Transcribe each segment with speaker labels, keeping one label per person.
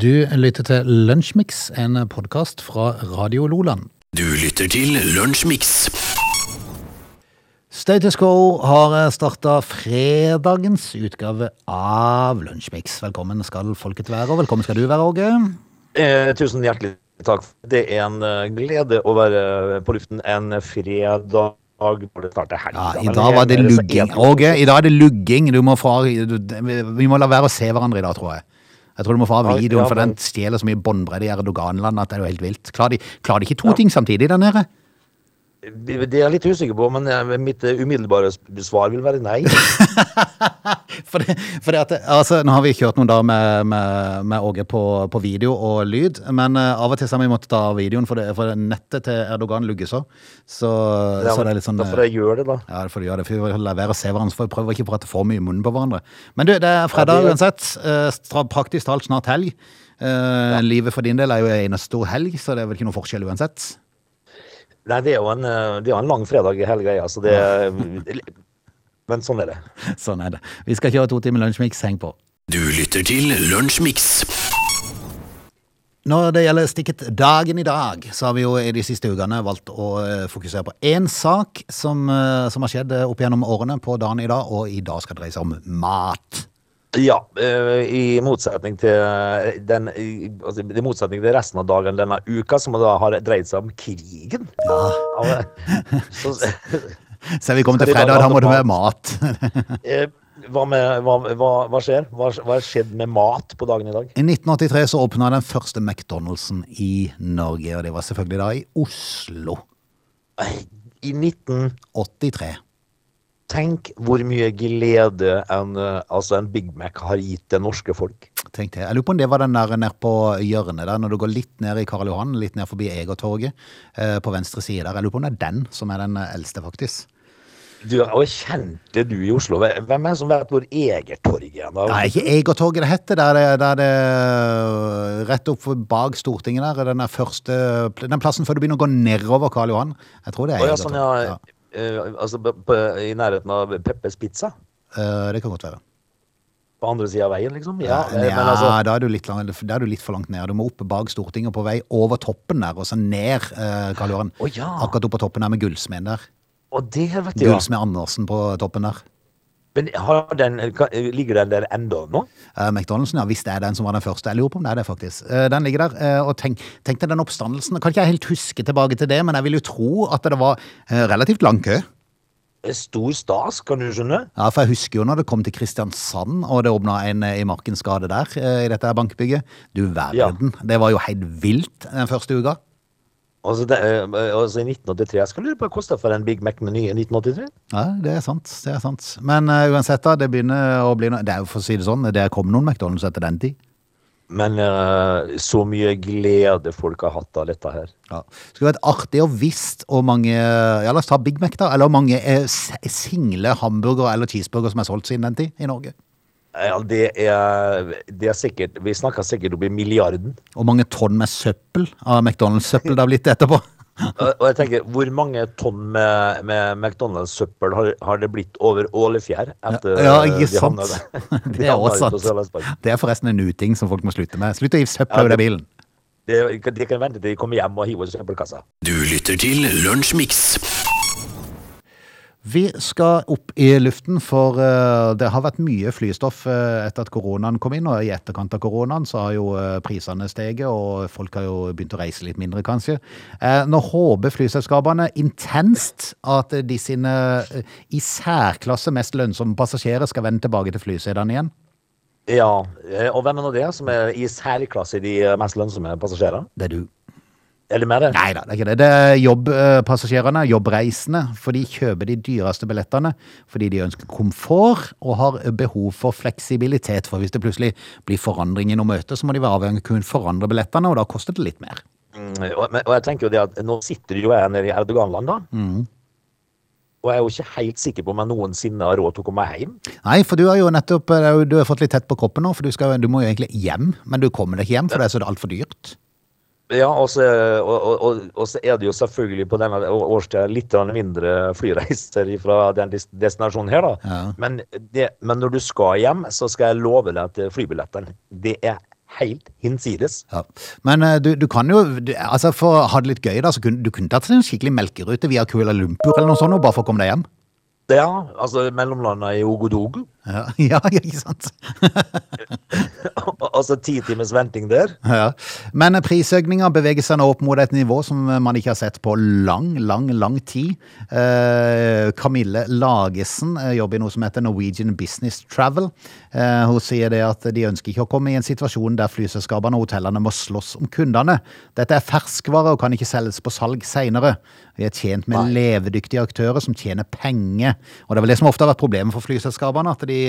Speaker 1: Du lytter til Lunsjmix, en podkast fra Radio Loland.
Speaker 2: Du lytter til Lunsjmix.
Speaker 1: Status Quo har starta fredagens utgave av Lunsjmix. Velkommen skal folket være, og velkommen skal du være, Åge.
Speaker 3: Eh, tusen hjertelig takk. Det er en eh, glede å være på luften en fredag når det starter.
Speaker 1: Ja. I dag var det lugging. Åge, i dag er det lugging. Du må fra, du, vi må la være å se hverandre i dag, tror jeg. Jeg tror du må få av videoen, for den stjeler så mye båndbredde i Erdogan-land at det er jo helt vilt. Klarer de, klarer de ikke to ting samtidig der nede?
Speaker 3: Det er jeg litt usikker på, men eh, mitt eh, umiddelbare svar vil være nei.
Speaker 1: For det, for det at, altså, nå har vi kjørt noen dager med, med, med Åge på, på video og lyd, men uh, av og til så har vi måttet ta videoen, for, det, for nettet til Erdogan lugger så. Så,
Speaker 3: Ja,
Speaker 1: så det er litt sånn
Speaker 3: Derfor jeg gjør det, da.
Speaker 1: Ja, det får du gjør det, for vi vil levere være å se hverandre, får vi prøve å ikke prate for mye i munnen på hverandre. Men du, det er fredag
Speaker 3: Ja,
Speaker 1: uansett. stra- Praktisk talt snart helg. Eh, Livet for din del er jo en stor helg, så det er vel ikke noe forskjell uansett.
Speaker 3: Nei, det er jo en, eh, det er en lang fredag i hele greia, så det Men sånn er det.
Speaker 1: Sånn er det. Vi skal kjøre to timer lunsjmix, heng på.
Speaker 2: Du lytter til Lunsjmix.
Speaker 1: Når det gjelder stikket dagen i dag, så har vi jo i de siste ukene valgt å eh, fokusere på én sak som, eh, som har skjedd opp gjennom årene på dagen i dag, og i dag skal det dreie seg om mat.
Speaker 3: Ja, eh, i motsetning til eh, den altså, I motsetning til resten av dagen denne uka, som da har dreid seg om krigen. Ja. Så,
Speaker 1: Så er vi kommer til fredag, da må det
Speaker 3: ha
Speaker 1: være mat.
Speaker 3: eh, hva, med, hva, hva, hva skjer? Hva, hva skjedde med mat på dagen i dag?
Speaker 1: I 1983 så åpna den første McDonald'sen i Norge, og det var selvfølgelig da i Oslo.
Speaker 3: I 19
Speaker 1: 83.
Speaker 3: Tenk hvor mye glede en, eh, altså en Big Mac har gitt det norske folk.
Speaker 1: Tenk det. Jeg lurer på om det var den der nede på hjørnet der, når du går litt ned i Karl Johan, litt ned forbi Egertorget, eh, på venstre side der. Jeg lurer på om det er den som er den eh, eldste, faktisk.
Speaker 3: Du, og kjente du i Oslo? Hvem er det som vet hvor Egertorget er? Det
Speaker 1: Nei, ikke Egertorget det heter, det, der det rett opp bak Stortinget der, den første, den plassen før du begynner å gå nedover Karl Johan. Jeg tror det er
Speaker 3: Egertorget. ja, sånn,
Speaker 1: ja.
Speaker 3: ja. Eh, altså i nærheten av Peppes Pizza?
Speaker 1: Eh, det kan godt være.
Speaker 3: På andre sida av veien, liksom? Ja,
Speaker 1: Ja,
Speaker 3: eh, men altså
Speaker 1: da, er du litt, lang- da er du litt for langt ned. Du må opp bak Stortinget på vei over toppen der, og så ned eh, Karl Johan.
Speaker 3: Oh, ja.
Speaker 1: Akkurat opp på toppen der med gullsmeden der.
Speaker 3: Og det vet du, ja.
Speaker 1: Gullsmed Andersen på toppen der.
Speaker 3: Men har den, ligger den der enda nå?
Speaker 1: Uh, McDonald'sen, ja, hvis det er den som var den første. Jeg lurer på om det er det, faktisk. Uh, den ligger der. Uh, og tenk, tenk deg den oppstandelsen. Kan ikke jeg helt huske tilbake til det, men jeg vil jo tro at det var eh, relativt lang kø.
Speaker 3: Eh, Stor stas, kan du skjønne?
Speaker 1: Ja, for jeg husker jo når det kom til Kristiansand, og det åpna en eh, i Markens gate der, eh, i dette bankbygget. Du verden. Det var jo helt vilt den første uka.
Speaker 3: Altså, det, eh, altså I 1983 Jeg skal lure på hva det kosta for en Big Mac-meny i 1983?
Speaker 1: Ja, det er sant. det er sant. Men uh, uansett, da, det begynner å bli noe Det er jo for å si det sånn, det kom noen McDonald's etter den tid.
Speaker 3: Men uh, så mye glede folk har hatt av dette her.
Speaker 1: Ja. Det skulle vært artig å visst hvor mange Ja, la oss ta Big Mac, da. Eller hvor mange uh, single hamburgere eller cheeseburgere som er solgt siden den tid i Norge.
Speaker 3: Ja, det er, det er sikkert Vi snakker sikkert om i milliarden.
Speaker 1: Hvor mange tonn med søppel av McDonald's-søppel det har blitt etterpå.
Speaker 3: Og og jeg tenker, Hvor mange tonn med, med McDonald's-søppel har, har det blitt over Ålefjær? etter
Speaker 1: Ja,
Speaker 3: ja,
Speaker 1: ikke sant.
Speaker 3: de
Speaker 1: Det er også sant. Det er forresten en uting som folk må slutte med. Slutt å hive søppel
Speaker 3: Ja,
Speaker 1: ut av bilen.
Speaker 3: Det, de kan vente til de kommer hjem og hiver søppelkassa.
Speaker 2: Du lytter til Lunsjmix.
Speaker 1: Vi skal opp i luften, for eh, det har vært mye flystoff eh, etter at koronaen kom inn. Og i etterkant av koronaen så har jo eh, prisene steget, og folk har jo begynt å reise litt mindre, kanskje. Nå håper flyselskapene intenst at de sine i særklasse mest lønnsomme passasjerer skal vende tilbake til flysedene igjen.
Speaker 3: Ja, og hvem er nå det som er i særklasse de mest lønnsomme passasjerene?
Speaker 1: Det er du.
Speaker 3: Er det mer det?
Speaker 1: Nei da, det er ikke det. Det er jobbpassasjerene, jobbreisende, for de kjøper de dyreste billettene fordi de ønsker komfort og har behov for fleksibilitet. For hvis det plutselig blir forandring i noe møte, så må de være avhengig av å kunne forandre billettene, og da koster det litt mer.
Speaker 3: Mm, Og, og jeg tenker jo det at nå sitter jo jeg nede i Erdogan-land, da.
Speaker 1: Mm.
Speaker 3: Og jeg er jo ikke helt sikker på om jeg noensinne har råd til å komme hjem.
Speaker 1: Nei, for du har jo nettopp jo- du har fått litt tett på kroppen nå, for du, skal, du må jo egentlig hjem, men du kommer deg ikke hjem, for det er så altfor dyrt.
Speaker 3: Ja, og så, og, og, og, og så er det jo selvfølgelig på denne årstida litt mindre flyreiser fra den destinasjonen her, da.
Speaker 1: Ja.
Speaker 3: Men, det, men når du skal hjem, så skal jeg love deg at flybillettene Det er helt hinsides.
Speaker 1: Ja. Men eh, du, du kan jo, du, altså for å ha det litt gøy da, så kunne du kunne tatt en skikkelig melkerute via Kuala Lumpur eller noe sånt, bare for å komme deg hjem.
Speaker 3: Ja, altså mellomlanda i Ogodogo.
Speaker 1: Ja, ja, ikke sant?
Speaker 3: altså ti timers venting der.
Speaker 1: Ja. Men prisøkninga beveger seg nå opp mot et nivå som man ikke har sett på lang, lang, lang tid. Eh, Camille Lagesen eh, jobber i noe som heter Norwegian Business Travel. Eh, hun sier det at de ønsker ikke å komme i en situasjon der flyselskapene og hotellene må slåss om kundene. Dette er ferskvare og kan ikke selges på salg seinere. Vi er tjent med
Speaker 3: Nei.
Speaker 1: levedyktige aktører som tjener penger. Og det er vel det som ofte har vært problemet for flyselskapene, at de,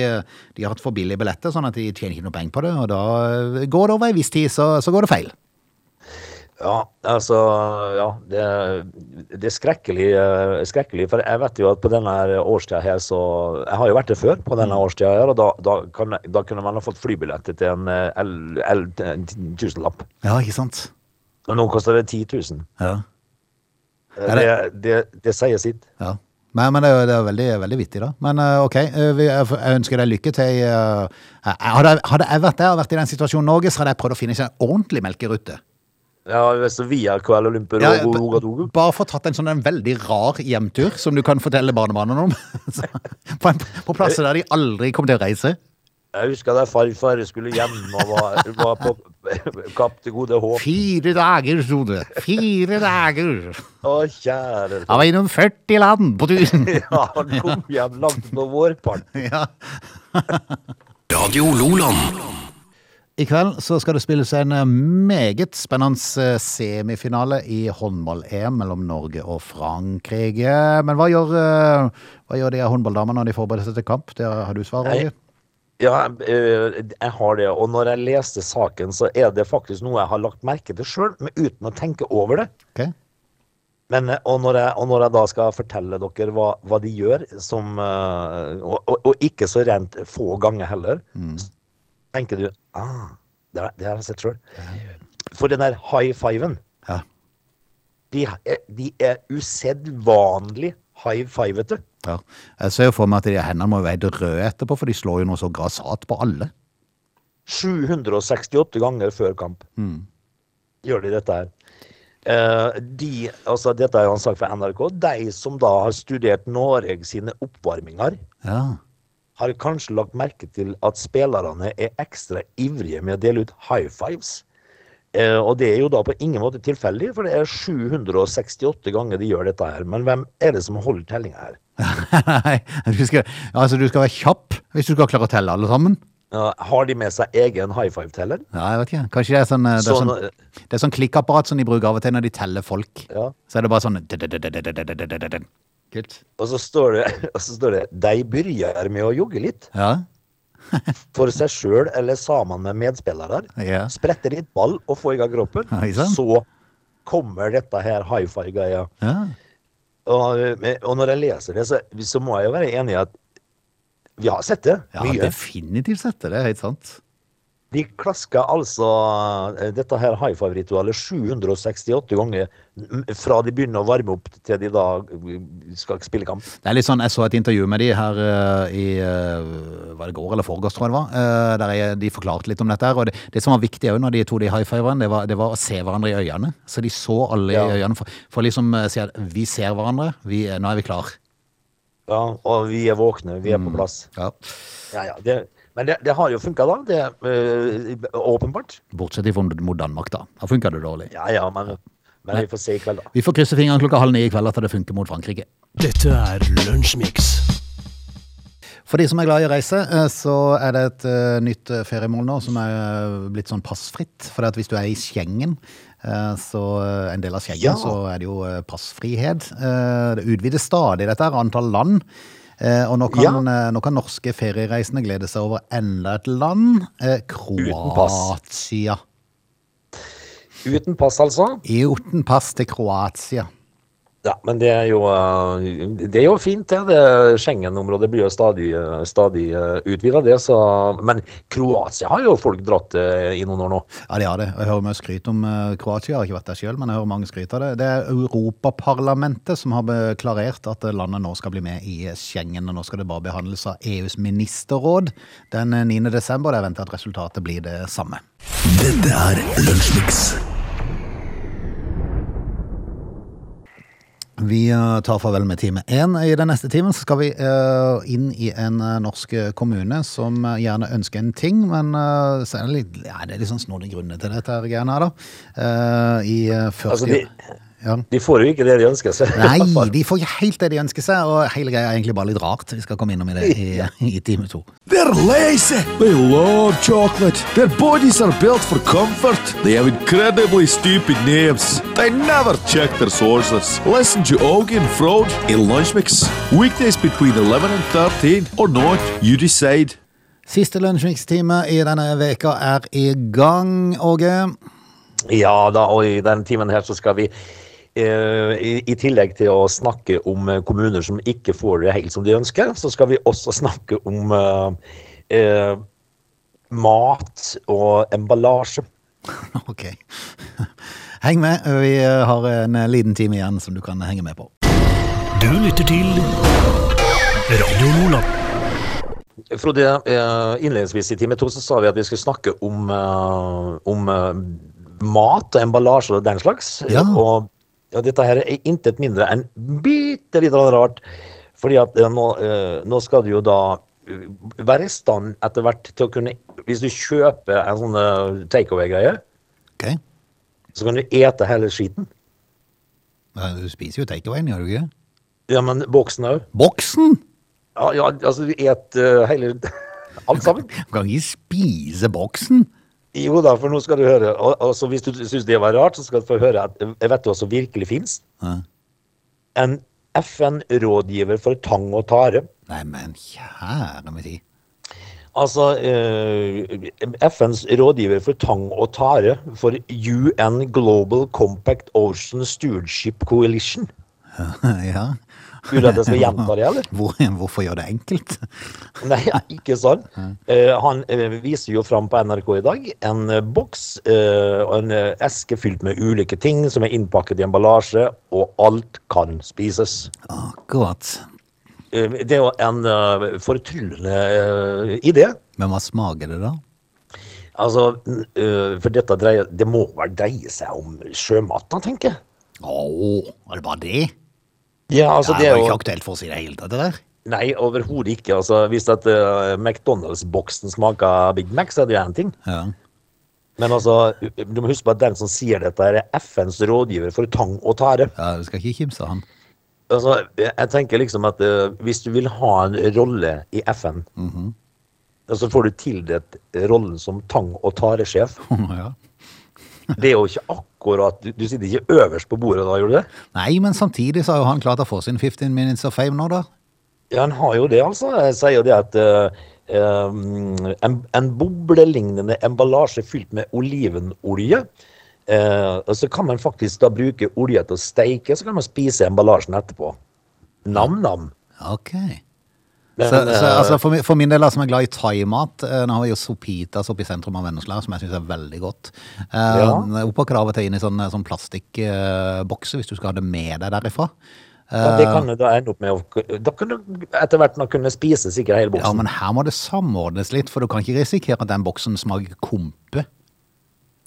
Speaker 1: de har hatt for billige billetter, sånn at de tjener ikke noe penger på det. Og da går det over en viss tid, så, så går det feil.
Speaker 3: Ja, altså Ja, det, det er skrekkelig, eh, skrekkelig. For jeg vet jo at på denne årstida her, så Jeg har jo vært det før på denne årstida her, og da, da, kan, da kunne man ha fått flybilletter til en eh, en tusenlapp.
Speaker 1: Ja, ikke sant?
Speaker 3: Og nå koster det 10 000.
Speaker 1: Ja.
Speaker 3: Eh, Det,
Speaker 1: det-
Speaker 3: det, det sier sitt.
Speaker 1: ja. Men, men det er det er veldig, veldig vittig, da. Men eh, OK, eh, jeg jeg ønsker deg lykke til. eh, Hadde, hadde jeg vært der og vært i den situasjonen Norge, så hadde jeg prøvd å finne seg en ordentlig melkerute.
Speaker 3: Ja, så via KL Lumpur
Speaker 1: Ja. Bare få tatt en sånn en veldig rar hjemtur som du kan fortelle barnebarna om. På, en, på plasser der de aldri kommer til å reise.
Speaker 3: Jeg husker da farfar skulle hjem og var, var på Kapp til gode håp.
Speaker 1: Fire dager, sto det. Fire dager.
Speaker 3: Å, kjære
Speaker 1: Han var innom 40 land på tusen.
Speaker 3: Ja, han kom hjem langt på vårparten.
Speaker 1: Ja.
Speaker 2: Radio Loland.
Speaker 1: I kveld så skal det spilles en eh, meget spennende eh, semifinale i håndball-EM mellom Norge og Frankrike. Men hva gjør, eh, hva gjør de håndballdamene når de forbereder seg til kamp? Det har du svar. Roger?
Speaker 3: Ja, eh, jeg har det. Og når jeg leste saken, så er det faktisk noe jeg har lagt merke til sjøl, uten å tenke over det.
Speaker 1: Okay.
Speaker 3: Men, eh, og, når jeg, og når jeg da skal fortelle dere hva, hva de gjør, som, eh, og, og, og ikke så rent få ganger heller, så tenker du ah, det, har- det har jeg sett sjøl. For den der high fiven,
Speaker 1: Ja.
Speaker 3: de, de er usedvanlig high fivete.
Speaker 1: ja. Jeg ser jo for meg at de hendene må være røde etterpå, for de slår jo noe så grassat på alle.
Speaker 3: 768 ganger før kamp gjør de dette her. Uh, de, altså dette er jo en sak fra NRK. De som da har studert Norge sine oppvarminger,
Speaker 1: Ja.
Speaker 3: har kanskje lagt merke til at spillerne er ekstra ivrige med å dele ut high fives. Eh, og det er jo da på ingen måte tilfeldig, for det er 768 ganger de gjør dette her. Men hvem er det som holder tellinga her?
Speaker 1: Nei, du skal, altså du skal være kjapp hvis du skal klare å telle alle sammen.
Speaker 3: Ja, har de med seg egen high five-teller?
Speaker 1: Ja, jeg vet ikke. Kanskje det er sånn, det er
Speaker 3: Sånn,
Speaker 1: sånn, det er sånn klikkapparat som de bruker av og til når de teller folk.
Speaker 3: Ja.
Speaker 1: Så er det bare sånn Kult.
Speaker 3: Og så står det, og så står det 'De begynner med å jogge litt'.
Speaker 1: Ja.
Speaker 3: For seg sjøl eller sammen med medspillere.
Speaker 1: Yeah.
Speaker 3: Sprette litt ball og få i gang kroppen.
Speaker 1: Ja.
Speaker 3: Så kommer dette her high five-greia.
Speaker 1: ja.
Speaker 3: Og, og når jeg leser det, så, så må jeg jo være enig i at vi har sett det
Speaker 1: Ja,
Speaker 3: mye.
Speaker 1: definitivt sett det. Helt sant.
Speaker 3: De klaska altså eh, dette her high five-ritualet 768 ganger fra de begynner å varme opp til de da eh, skal spille kamp.
Speaker 1: Det er litt sånn, Jeg så et intervju med de her eh, i Var det går eller forgårs, tror jeg det var. der jeg, de forklarte litt om dette. her, og Det, det som var viktig òg når de to de high-fiverne, det, var- det var å se hverandre i øynene. Så de så alle
Speaker 3: Ja.
Speaker 1: i øynene for, for liksom å si at vi ser hverandre, vi, nå er vi klar.
Speaker 3: Ja, og vi er våkne, vi er
Speaker 1: Mm.
Speaker 3: på plass.
Speaker 1: Ja.
Speaker 3: Ja, ja, det, men det, det har jo funka, da. Det er øh, åpenbart.
Speaker 1: Bortsett fra mot Danmark, da. Da funka det dårlig.
Speaker 3: Ja, ja, men, men vi får se i kveld, da.
Speaker 1: Vi får krysse fingrene klokka halv ni i kveld at det funker mot Frankrike.
Speaker 2: Dette er Lunsjmix.
Speaker 1: For de som er glad i å reise, eh, så er det et eh, nytt eh, feriemål nå som er blitt sånn passfritt. For hvis du er i Schengen, så en del av Schengen,
Speaker 3: Ja.
Speaker 1: så er det jo passfrihet. Det utvides stadig dette her, antall land. Eh, Og nå kan,
Speaker 3: Ja.
Speaker 1: eh, nå kan norske feriereisende glede seg over enda et land. eh,
Speaker 3: pass. Uten pass, altså.
Speaker 1: Uten pass til Kroatia.
Speaker 3: Ja, men det er jo, eh, det er jo fint, det. det Schengen-området blir jo stadig, eh, stadig utvida, det. Så, men Kroatia har jo folk dratt eh, i noen år nå.
Speaker 1: Ja, de har det. Jeg hører mye skryt om eh, Kroatia. Jeg har ikke vært der sjøl, men jeg hører mange skryt av det. Det er Europaparlamentet som har klarert at landet nå skal bli med i Schengen. og Nå skal det bare behandles av EUs ministerråd den 9. desember. Det er ventet at resultatet blir det samme.
Speaker 2: Dette er Lunsjmix.
Speaker 1: Vi eh, tar farvel med time én. I den neste timen så skal vi eh, inn i en eh, norsk kommune som gjerne ønsker en ting, men så er det litt, ja, det er litt sånn snodige grunner til dette greiene her, da. I 40
Speaker 3: Altså, de,
Speaker 1: ja.
Speaker 3: de får jo ikke det de ønsker seg.
Speaker 1: Nei, de får ikke helt det de ønsker seg, og hele greia er egentlig bare litt rart. Vi skal komme innom i det i, i time to.
Speaker 4: They're lazy. They love chocolate. Their bodies are built for comfort. They have incredibly stupid names. They never check their sources. Listen to Augie and Frode in Lunch Mix. Weekdays between 11 and 13 or not, you decide.
Speaker 1: Siste lunsjmikstime i denne veka er i gang, Åge.
Speaker 3: Ja da, og i denne timen her så skal vi i, I tillegg til å snakke om eh, kommuner som ikke får det helt som de ønsker, så skal vi også snakke om eh, eh, mat og emballasje.
Speaker 1: Ok. Heng med. Vi har en liten time igjen som du kan henge med på.
Speaker 2: Du lytter til Radio Nordland.
Speaker 3: Frode, eh, innledningsvis i time to så sa vi at vi skulle snakke om, eh, om eh, mat og emballasje og den slags.
Speaker 1: Ja.
Speaker 3: Og ja, dette her er intet mindre enn bitte litt rart. Fordi at eh, nå, eh, nå skal du jo da eh, være i stand etter hvert til å kunne Hvis du kjøper en sånn takeaway-greie,
Speaker 1: okay.
Speaker 3: så kan du ete hele skiten.
Speaker 1: Ja, Du spiser jo takeawayen, gjør du ikke?
Speaker 3: Ja, men boksen òg.
Speaker 1: Boksen!
Speaker 3: Ja, ja, altså du et uh, hele Alt sammen.
Speaker 1: Du kan ikke spise boksen.
Speaker 3: Jo da, for nå skal du høre. Og, altså, hvis du syns det var rart, så skal du få høre at jeg vet du hva som virkelig fins?
Speaker 1: Ja.
Speaker 3: En FN-rådgiver for tang og tare.
Speaker 1: Nei, men kjære min tid.
Speaker 3: Altså eh, FNs rådgiver for tang og tare for UN Global Compact Ocean Stewardship Coalition.
Speaker 1: Ja.
Speaker 3: Vil du at jeg skal gjenta det, eller?
Speaker 1: Hvor, hvorfor gjøre det enkelt?
Speaker 3: Nei, ikke sånn. Eh, han eh, viser jo fram på NRK i dag en eh, boks og en eske fylt med ulike ting som er innpakket i emballasje, og alt kan spises.
Speaker 1: Akkurat.
Speaker 3: Det er jo en fortryllende idé.
Speaker 1: Men hva smaker det, da?
Speaker 3: Altså, for dette dreier Det må vel dreie seg om sjømat, da, tenker jeg.
Speaker 1: Å, er det bare det?
Speaker 3: Ja, altså, det er jo
Speaker 1: ikke aktuelt for oss i det hele tatt, det der.
Speaker 3: Nei, overhodet ikke. Altså, hvis at uh, McDonald's-boksen smaker Big Mac, så er det jo én ting.
Speaker 1: Ja.
Speaker 3: Men altså, du må huske på at den som sier dette, er FNs rådgiver for tang og tare.
Speaker 1: ja, du skal ikke kimse han.
Speaker 3: Altså, jeg tenker liksom at uh, hvis du vil ha en rolle i FN, så får du tildelt rollen som tang- og taresjef.
Speaker 1: ja.
Speaker 3: Det er jo ikke akkurat Du, du sitter ikke øverst på bordet da, gjorde du det?
Speaker 1: Nei, men samtidig så har jo han klart å få sin 15 minutes of fame nå, da.
Speaker 3: Ja, han har jo det, altså. Jeg sier jo det at uh, en, en boblelignende emballasje fylt med olivenolje. Uh, og så kan man faktisk da bruke olje til å steike, så kan man spise emballasjen etterpå. Nam-nam.
Speaker 1: Ok. Så, så
Speaker 3: eh,
Speaker 1: altså, for, min, for min del, som er glad i thaimat eh, Nå har vi jo sopitas oppe i sentrum av Vennesla, som jeg syns er veldig godt. Eh,
Speaker 3: Ja.
Speaker 1: Opppakker av og til inn i sånn plastikkbokser hvis du skal ha det med deg derifra.
Speaker 3: ja, det kan du da ende opp med å Da kan du etter hvert kunne spise sikkert hele boksen.
Speaker 1: Ja, men her må det samordnes litt, for du kan ikke risikere at den boksen smaker kompe.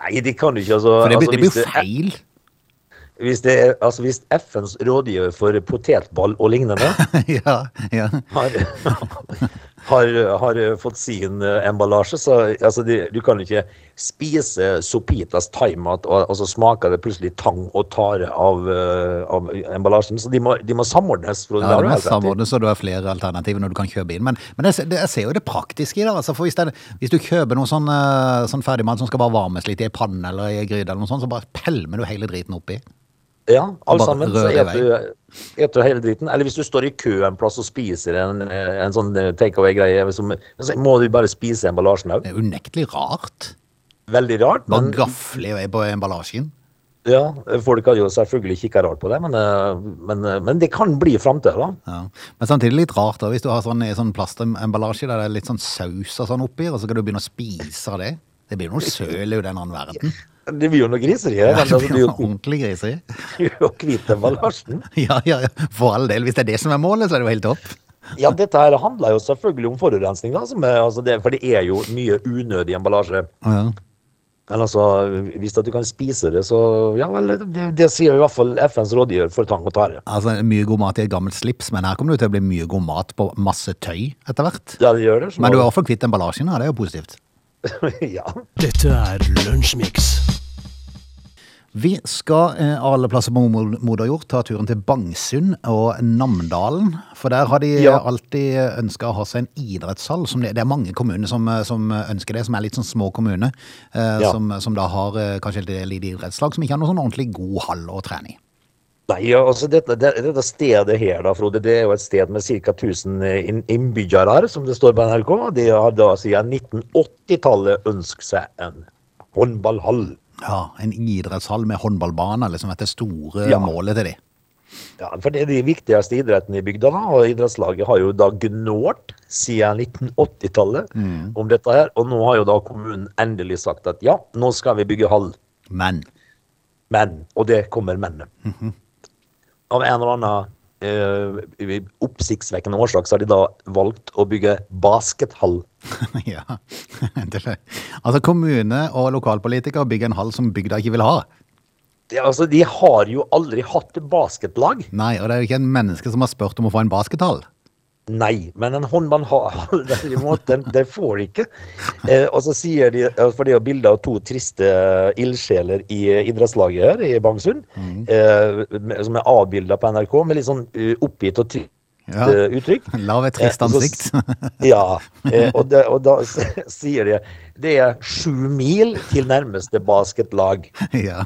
Speaker 3: Nei, det kan du ikke. Altså,
Speaker 1: For det blir,
Speaker 3: altså,
Speaker 1: det blir jo feil.
Speaker 3: Hvis, det er, altså, hvis FNs rådgiver for potetball og lignende
Speaker 1: ja, ja.
Speaker 3: har, har, har fått sin eh, emballasje, så altså, de, du kan ikke spise Sopitas thaimat, og, og så smaker det plutselig tang og tare av, eh, av emballasjen. Så de må, de må samordnes. For
Speaker 1: Ja,
Speaker 3: de
Speaker 1: må samordnes, og du har flere alternativer når du kan kjøpe inn. Men, men jeg, jeg ser jo det praktiske i det. Altså, for hvis, det, hvis du kjøper noe sånn, eh, sånn ferdigmat som skal bare varmes litt i ei panne eller i ei gryte, eller noe sånt, så bare pælmer du hele driten oppi.
Speaker 3: Ja, alle sammen. Så eter du, hele driten. Eller hvis du står i kø en plass og spiser en, en sånn eh, takeaway-greie, så må du bare spise emballasjen òg.
Speaker 1: Det er unektelig rart.
Speaker 3: Veldig rart, men
Speaker 1: gafle i vei på emballasjen.
Speaker 3: Ja, folk hadde jo selvfølgelig kikka rart på det, men, eh, men, eh, men det kan bli framtida, da.
Speaker 1: Ja. Men samtidig litt rart da, hvis du har sånn, sånn plastemballasje der det er litt sånn saus og sånn oppi, og så skal du begynne å spise av det. Det blir noe søl i den annen verden.
Speaker 3: Det blir jo noe griseri.
Speaker 1: Ja, det
Speaker 3: altså, det
Speaker 1: blir
Speaker 3: jo
Speaker 1: ordentlig griseri.
Speaker 3: jo hvit emballasjen.
Speaker 1: Ja, ja, ja, for all del. Hvis det er det som er målet, så er det jo helt topp.
Speaker 3: Ja, dette her handler jo selvfølgelig om forurensning, da. Som er, altså det, for det er jo mye unødig emballasje.
Speaker 1: Ja.
Speaker 3: Men altså, hvis at du kan spise det, så Ja vel, det, det sier i hvert fall FNs rådgiver for tang og tare.
Speaker 1: Altså, mye god mat i et gammelt slips, men her kommer det til å bli mye god mat på masse tøy etter hvert.
Speaker 3: Ja, det gjør det. så
Speaker 1: Men du er i
Speaker 3: nå-
Speaker 1: hvert fall kvitt emballasjen, her, det er jo positivt.
Speaker 3: ja.
Speaker 2: Dette er Lunsjmix.
Speaker 1: Vi skal eh, alle plasser på mo- moder jord ta turen til Bangsund og Namdalen. For der har de
Speaker 3: Ja.
Speaker 1: alltid ønska å ha seg en idrettshall. Som det, det er mange kommuner som, eh, som ønsker det, som er litt sånn små kommuner. Eh,
Speaker 3: Ja.
Speaker 1: som, som da har eh, kanskje et lite idrettslag som ikke har noen sånn ordentlig god hall å trene i.
Speaker 3: Nei, altså dette, det, dette stedet her, da, Frode, det er jo et sted med ca. 1000 inn- innbyggere, som det står på NRK. De har da siden 1980-tallet ønsket seg en håndballhall.
Speaker 1: Ja, En idrettshall med håndballbane liksom er det store
Speaker 3: Ja.
Speaker 1: målet til de.
Speaker 3: Ja, for det er de viktigste idrettene i bygda, da, og idrettslaget har jo da gnålt siden 1980-tallet om dette her. Og nå har jo da kommunen endelig sagt at ja, nå skal vi bygge hall.
Speaker 1: Men
Speaker 3: Men, og det kommer mennet. Av en eller annen eh, oppsiktsvekkende årsak så har de da valgt å bygge baskethall.
Speaker 1: ja. det er. Altså Kommune og lokalpolitikere bygger en hall som bygda ikke vil ha.
Speaker 3: Det, altså, de har jo aldri hatt basketlag.
Speaker 1: Nei, og det er jo ikke en menneske som har spurt om å få en baskethall.
Speaker 3: Nei, men en håndballhall derimot, den, den får de ikke. Eh, og så sier de, eh, for det er bilde av to triste ildsjeler i eh, idrettslaget her i Bangsund, eh, som er avbilda på NRK med litt sånn eh, oppgitt og trist
Speaker 1: Ja.
Speaker 3: eh, uttrykk.
Speaker 1: Lav et trist
Speaker 3: Eh,
Speaker 1: ansikt.
Speaker 3: Ja, eh, og, det, og da sier de det er sju mil til nærmeste basketlag.
Speaker 1: ja.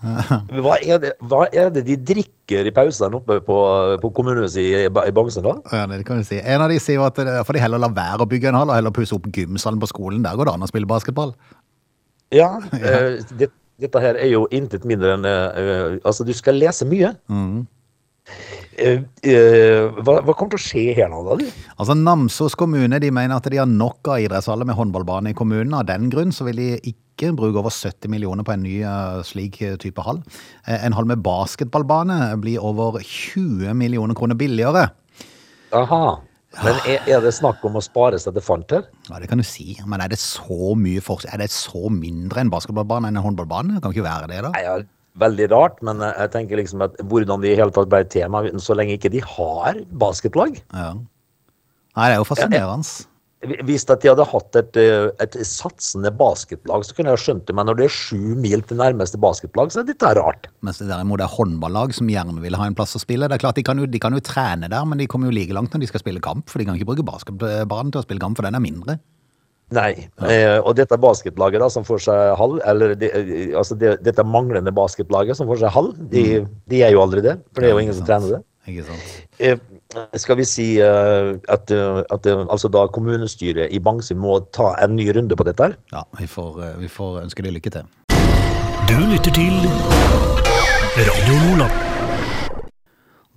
Speaker 3: Hva er, det, hva er det de drikker i pausene oppe på, på kommunehuset i, i Bangsen, da?
Speaker 1: ja, det kan du si. En av de sier at det, får de heller lar være å bygge en hall, og heller pusse opp gymsalen på skolen. Der går det an å spille basketball.
Speaker 3: Ja, eh, det, dette her er jo intet mindre enn eh, eh, Altså, du skal lese mye. Mm. eh, hva, hva kommer til å skje her nå, da? du?
Speaker 1: Altså Namsos kommune de mener at de har nok av idrettshaller med håndballbane i kommunen. Av den grunn så vil de ikke bruke over 70 millioner på en ny eh, slik eh, type hall. Eh, en hall med basketballbane blir over 20 millioner kroner billigere.
Speaker 3: Aha. Men er, er det snakk om å spare seg til fant her?
Speaker 1: Ja, det kan du si. Men er det så mye forskjell? Er det så mindre en basketballbane enn en håndballbane? Det kan ikke være det, da.
Speaker 3: Nei, ja, veldig rart, men jeg tenker liksom at hvordan de i hele tatt ble et tema, så lenge ikke de har basketlag.
Speaker 1: Ja. Nei, det er jo fascinerende.
Speaker 3: Hvis at de hadde hatt et, eh, et satsende basketlag, så kunne jeg skjønt det, men når det er sju mil til nærmeste basketlag, så er dette rart.
Speaker 1: Mens det derimot er håndballag som gjerne vil ha en plass å spille. Det er klart, de kan, jo, de kan jo trene der, men de kommer jo like langt når de skal spille kamp. For de kan ikke bruke basketbanen til å spille kamp, for den er mindre.
Speaker 3: Nei, eh, og dette basketlaget da, som får seg halv, eller det, eh, altså de, dette manglende basketlaget som får seg halv, de, de er jo aldri det. for det er jo ingen som trener det.
Speaker 1: Ikke sant?
Speaker 3: Eh, skal vi si eh, at, eh, at eh, altså da kommunestyret i Bangsund må ta en ny runde på dette her?
Speaker 1: Ja, vi får, vi får ønske dem lykke til.
Speaker 2: Du lytter til Radio Nordland.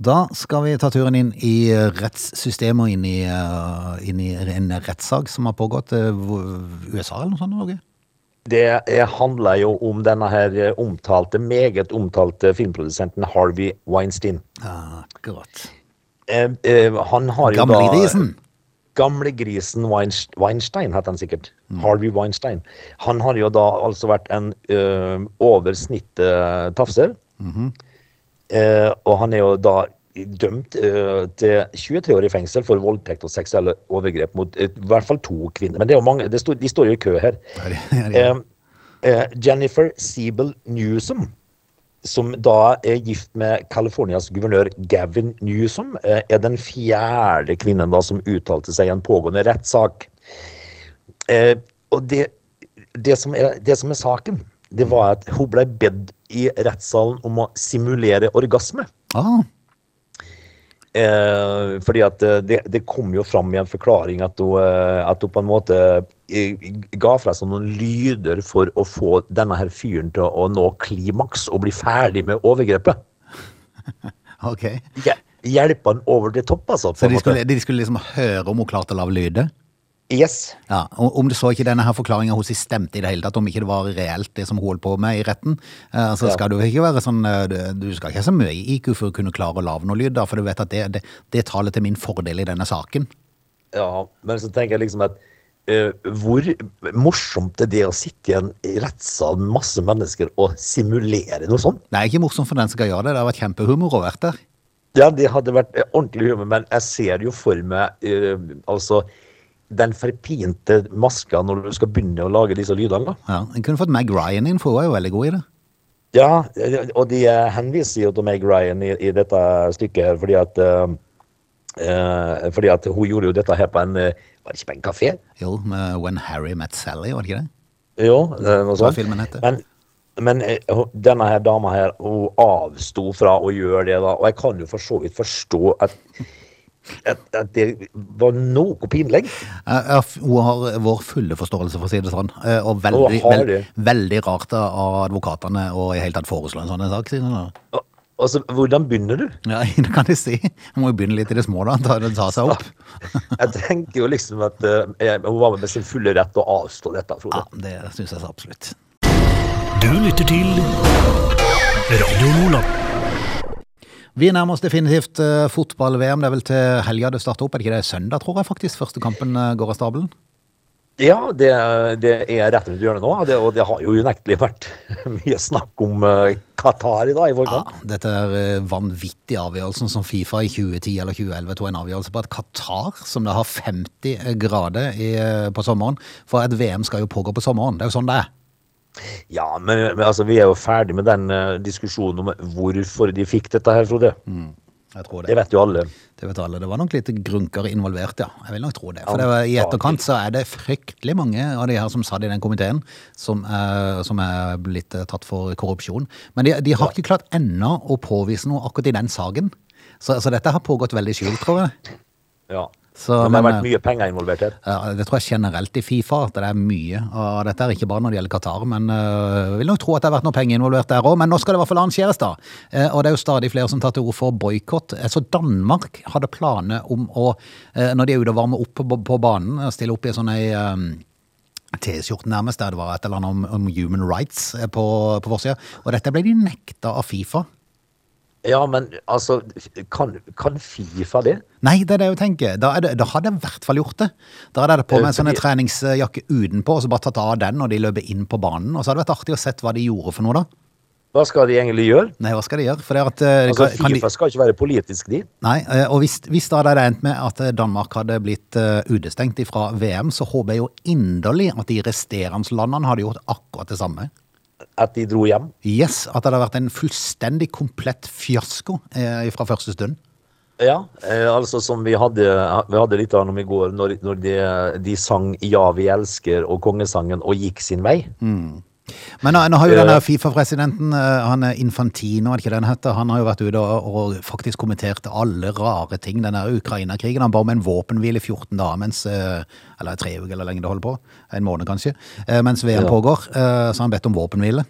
Speaker 1: Da skal vi ta turen inn i rettssystemet og inn i, inn i en rettssak som har pågått i USA eller noe sånt. Norge.
Speaker 3: Det handler jo om denne her omtalte, meget omtalte filmprodusenten Harvey Weinstein.
Speaker 1: Akkurat.
Speaker 3: Eh, han har jo da
Speaker 1: Gamlegrisen.
Speaker 3: Gamlegrisen Weinst- Weinstein, het han sikkert. Harvey Weinstein. Han har jo da altså vært en uh, over snittet tafser. Eh, og han er jo da dømt uh, til 23 år i fengsel for voldtekt og seksuelle overgrep mot eh, i hvert fall to kvinner. Men det er jo mange, det står, de står jo i kø her. Eh, eh, Jennifer Siebel Newsom, som da er gift med Californias guvernør Gavin Newsom, eh, er den fjerde kvinnen da som uttalte seg i en pågående rettssak. Eh, og det, det, som er, det som er saken, det var at hun ble bedt i rettssalen om å simulere orgasme.
Speaker 1: Ah,
Speaker 3: Eh, fordi at eh, det, det kom jo fram i en forklaring at hun, eh, at hun på en måte ga fra seg noen lyder for å få denne her fyren til å nå klimaks og bli ferdig med overgrepet.
Speaker 1: Ok.
Speaker 3: Hje- Hjelpe han over til topp, altså.
Speaker 1: Så de skulle, de skulle liksom høre om hun klarte å lage lyder?
Speaker 3: Yes.
Speaker 1: Ja, og Om du så ikke denne her forklaringa hos stemte i det hele tatt, om ikke det var reelt det som hun holdt på med i retten, så så
Speaker 3: Ja.
Speaker 1: skal du ikke være sånn eh, du- Du skal ikke ha så mye IQ for å kunne klare å lage noe lyd, da, for du vet at det, det, det taler til min fordel i denne saken.
Speaker 3: Ja, men så tenker jeg liksom at eh, hvor morsomt er det å sitte i en rettssal med masse mennesker og simulere noe sånt?
Speaker 1: Er ikke morsomt for den som skal gjøre det. Det har vært kjempehumor å vært der.
Speaker 3: Ja, det hadde vært eh, ordentlig humor, men jeg ser jo for meg uh, altså den forpinte maska når du skal begynne å lage disse lydene. da.
Speaker 1: Ja, En kunne fått Meg Ryan inn, for hun er jo veldig god i det.
Speaker 3: Ja, og de henviser jo til Meg Ryan i, i dette stykket her, fordi at uh, fordi at hun gjorde jo dette her på en Var det ikke på en kafé?
Speaker 1: Jo, med When Harry Met Sally, var det ikke det?
Speaker 3: Jo, det var
Speaker 1: sånn.
Speaker 3: Hva
Speaker 1: filmen heter?
Speaker 3: Men, men eh, denne her dama her, hun avsto fra å gjøre det, da. Og jeg kan jo for så vidt forstå at, at, at det var noe pinlig.
Speaker 1: Ja, Hun har vår fulle forståelse, for å si det sånn. Eh, Og veldig, veld, veldig rart av advokatene å i hele tatt foreslå en sånn sak.
Speaker 3: Siden, Altså, hvordan begynner du?
Speaker 1: Ja, det kan jeg si. Jeg må jo begynne litt i det små, da. Ta, ta seg opp.
Speaker 3: Jeg tenker jo liksom at eh, jeg, hun var med sin fulle rett å avstå dette, Frode.
Speaker 1: Ja, det syns jeg så absolutt.
Speaker 2: Du lytter til Radio Nordland.
Speaker 1: Vi nærmer oss definitivt eh, fotball-VM. Det er vel til helga det starter opp. Er det ikke det søndag, tror jeg faktisk, første kampen eh, går av stabelen?
Speaker 3: Ja, det, det er rett rundt hjørnet nå, det, og det har jo unektelig vært mye snakk om eh, Qatar i dag i
Speaker 1: Ja, dette er vanvittig avgjørelsen som Fifa i 2010 eller 2011 tok en avgjørelse på at Qatar, som da har 50 grader i, eh, på sommeren, for et VM skal jo pågå på sommeren. Det er jo sånn det er.
Speaker 3: Ja, men, men altså, vi er jo ferdig med den uh, diskusjonen om hvorfor de fikk dette her, Frode.
Speaker 1: Jeg tror
Speaker 3: Det vet jo alle.
Speaker 1: Det vet alle. Det var nok litt grunker involvert, ja. Jeg vil nok tro det. For det var, i etterkant så er det fryktelig mange av de her som satt i den komiteen, som er, som er blitt eh, tatt for korrupsjon. Men de, de har ikke klart ennå å påvise noe akkurat i den saken. Så, så dette har pågått veldig skjult, tror jeg.
Speaker 3: Ja.
Speaker 1: Så,
Speaker 3: det har
Speaker 1: men,
Speaker 3: vært mye penger involvert her.
Speaker 1: Ja, det tror jeg generelt i Fifa, at det er mye av dette. er Ikke bare når det gjelder Qatar, men øh, jeg vil nok tro at det har vært noe penger involvert der òg. Men nå skal det i hvert fall arrangeres, da. Eh, og det er jo stadig flere som tar til orde for boikott. Eh, Så Danmark hadde planer om å, eh, når de er ute og varmer opp på, på banen, eh, stille opp i sånn ei eh, T-skjorten nærmest, der det var et eller annet om, om human rights eh, på, på forsida. Og dette ble de nekta av Fifa.
Speaker 3: Ja, men altså, kan, kan Fifa det?
Speaker 1: Nei, det er det jeg tenker. Da, er det, da hadde jeg i hvert fall gjort det. Da hadde jeg på meg en sånn treningsjakke utenpå, og så bare tatt av den når de løper inn på banen. Og så hadde det vært artig å sett hva de gjorde for noe, da.
Speaker 3: Hva skal de egentlig gjøre?
Speaker 1: Nei, hva skal de gjøre? For det at, eh,
Speaker 3: Altså,
Speaker 1: kan, kan de,
Speaker 3: Fifa skal ikke være politisk, de.
Speaker 1: nei, eh, og hvis, hvis det hadde endt med at eh, Danmark hadde blitt utestengt fra VM, så håper jeg jo inderlig at de resterende landene hadde gjort akkurat det samme.
Speaker 3: At de dro hjem.
Speaker 1: Yes, At det hadde vært en fullstendig komplett fiasko eh, fra første stund.
Speaker 3: Ja, eh, altså som vi hadde, vi hadde litt av om i går, når, når de, de sang 'Ja, vi elsker' og kongesangen og gikk sin vei.
Speaker 1: Men nå, nå har jo
Speaker 3: Eh.
Speaker 1: denne Fifa-presidenten, eh, han Infantino, ikke den heter, han har jo vært ute og, faktisk kommentert alle rare ting. Denne Ukraina-krigen, han ba om en våpenhvile i 14 dager, mens, eh, eller tre uker eller lenge det holder på, en måned kanskje, eh, mens VM
Speaker 3: Ja.
Speaker 1: pågår, eh, så har han bedt om våpenhvile.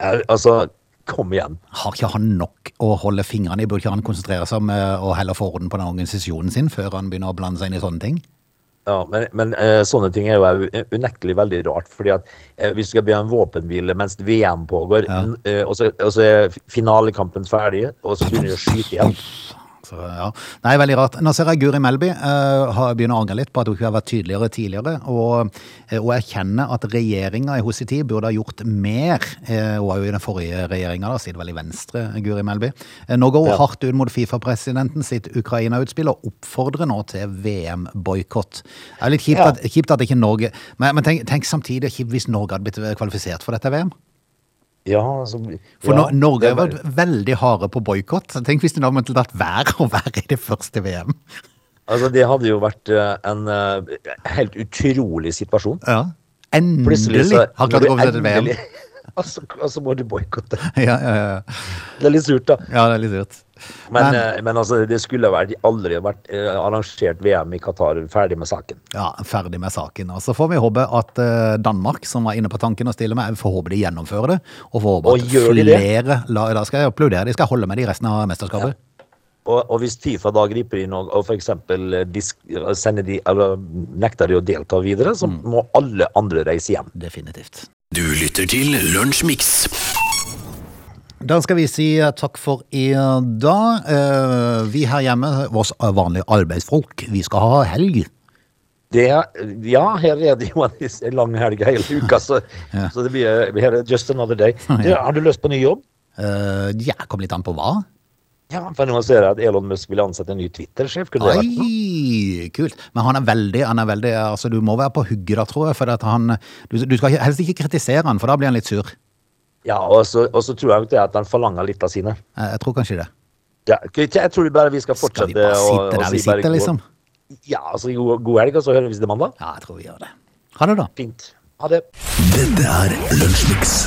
Speaker 3: Eh, Altså, kom igjen.
Speaker 1: Har ikke han nok å holde fingrene i? Burde ikke han konsentrere seg om eh, å heller få orden på den organisasjonen sin, før han begynner å blande seg inn i sånne ting?
Speaker 3: Ja, men, men eh, sånne ting er jo unektelig veldig rart. fordi at eh, Hvis du skal be om våpenhvile mens VM pågår,
Speaker 1: Ja.
Speaker 3: eh, og, så, og så er finalekampen ferdig, og så begynner de å skyte igjen
Speaker 1: Så, ja. Nei, veldig rart. Nå ser jeg Guri Melby uh, har begynner å angre litt på at hun ikke har vært tydeligere tidligere, og, eh, og erkjenner at regjeringa i hennes tid burde ha gjort mer. Uh, hun var jo i den forrige regjeringa, vel i Venstre, Guri Melby. Uh, nå går hun
Speaker 3: Ja.
Speaker 1: hardt ut mot Fifa-presidenten sitt Ukraina-utspill og oppfordrer nå til VM-boikott. Det er litt kjipt,
Speaker 3: Ja.
Speaker 1: at, kjipt at ikke Norge Men, men tenk, tenk samtidig kjipt hvis Norge hadde blitt kvalifisert for dette VM.
Speaker 3: Ja, altså,
Speaker 1: For
Speaker 3: ja,
Speaker 1: Norge har vært veldig harde på boikott. Tenk hvis de hadde måttet latt være å være i det første VM.
Speaker 3: Altså, det hadde jo vært eh, en eh, helt utrolig situasjon.
Speaker 1: Ja. Endelig har klart å gå til VM.
Speaker 3: Endelig- og så, og må du boikotte.
Speaker 1: Ja, ja, ja.
Speaker 3: Det er litt surt, da.
Speaker 1: ja, det er litt surt.
Speaker 3: Men,
Speaker 1: Men-
Speaker 3: eh, men altså, det skulle vært, aldri vært eh, arrangert VM i Qatar ferdig med saken.
Speaker 1: Ja, ferdig med saken. Og så får vi håpe at eh, Danmark, som var inne på tanken å stille med, får håpe de gjennomfører det. Og får håpe at flere la, Da skal jeg applaudere. De skal holde med de resten av mesterskapet.
Speaker 3: Og, og hvis Fifa da griper inn og, og f.eks. nekter de å delta videre, så
Speaker 1: Mm.
Speaker 3: må alle andre reise hjem.
Speaker 1: Definitivt.
Speaker 2: Du lytter til Lunsjmix.
Speaker 1: Da skal vi si eh, takk for i dag. Eh, Vi her hjemme, oss vanlige arbeidsfolk, vi skal ha helg.
Speaker 3: Det, ja, her er det jo en lang helg hele uka, så,
Speaker 1: Ja.
Speaker 3: så det blir just another day. Du, har du lyst på ny jobb?
Speaker 1: Uh, Ja, kom litt an på hva.
Speaker 3: Ja, for nå ser jeg at Elon Musk vil ansette en ny Twitter-sjef. Kunne det vært?
Speaker 1: Oi, kult. Men han er veldig, han er veldig altså Du må være på hugget da, tror jeg. For at han, du, du skal helst ikke kritisere han, for da blir han litt sur.
Speaker 3: Ja, og så, og så tror jeg at han forlanger litt av sine.
Speaker 1: Jeg, jeg tror kanskje det.
Speaker 3: Ja, jeg tror bare vi skal fortsette.
Speaker 1: Skal vi bare sitte der vi sitter, liksom?
Speaker 3: Ja, altså god, god helg, og så høres vi til mandag.
Speaker 1: Ja, jeg tror vi gjør det. Ha det, da.
Speaker 3: Fint. Ha det.
Speaker 2: Dette er Lunsjmix.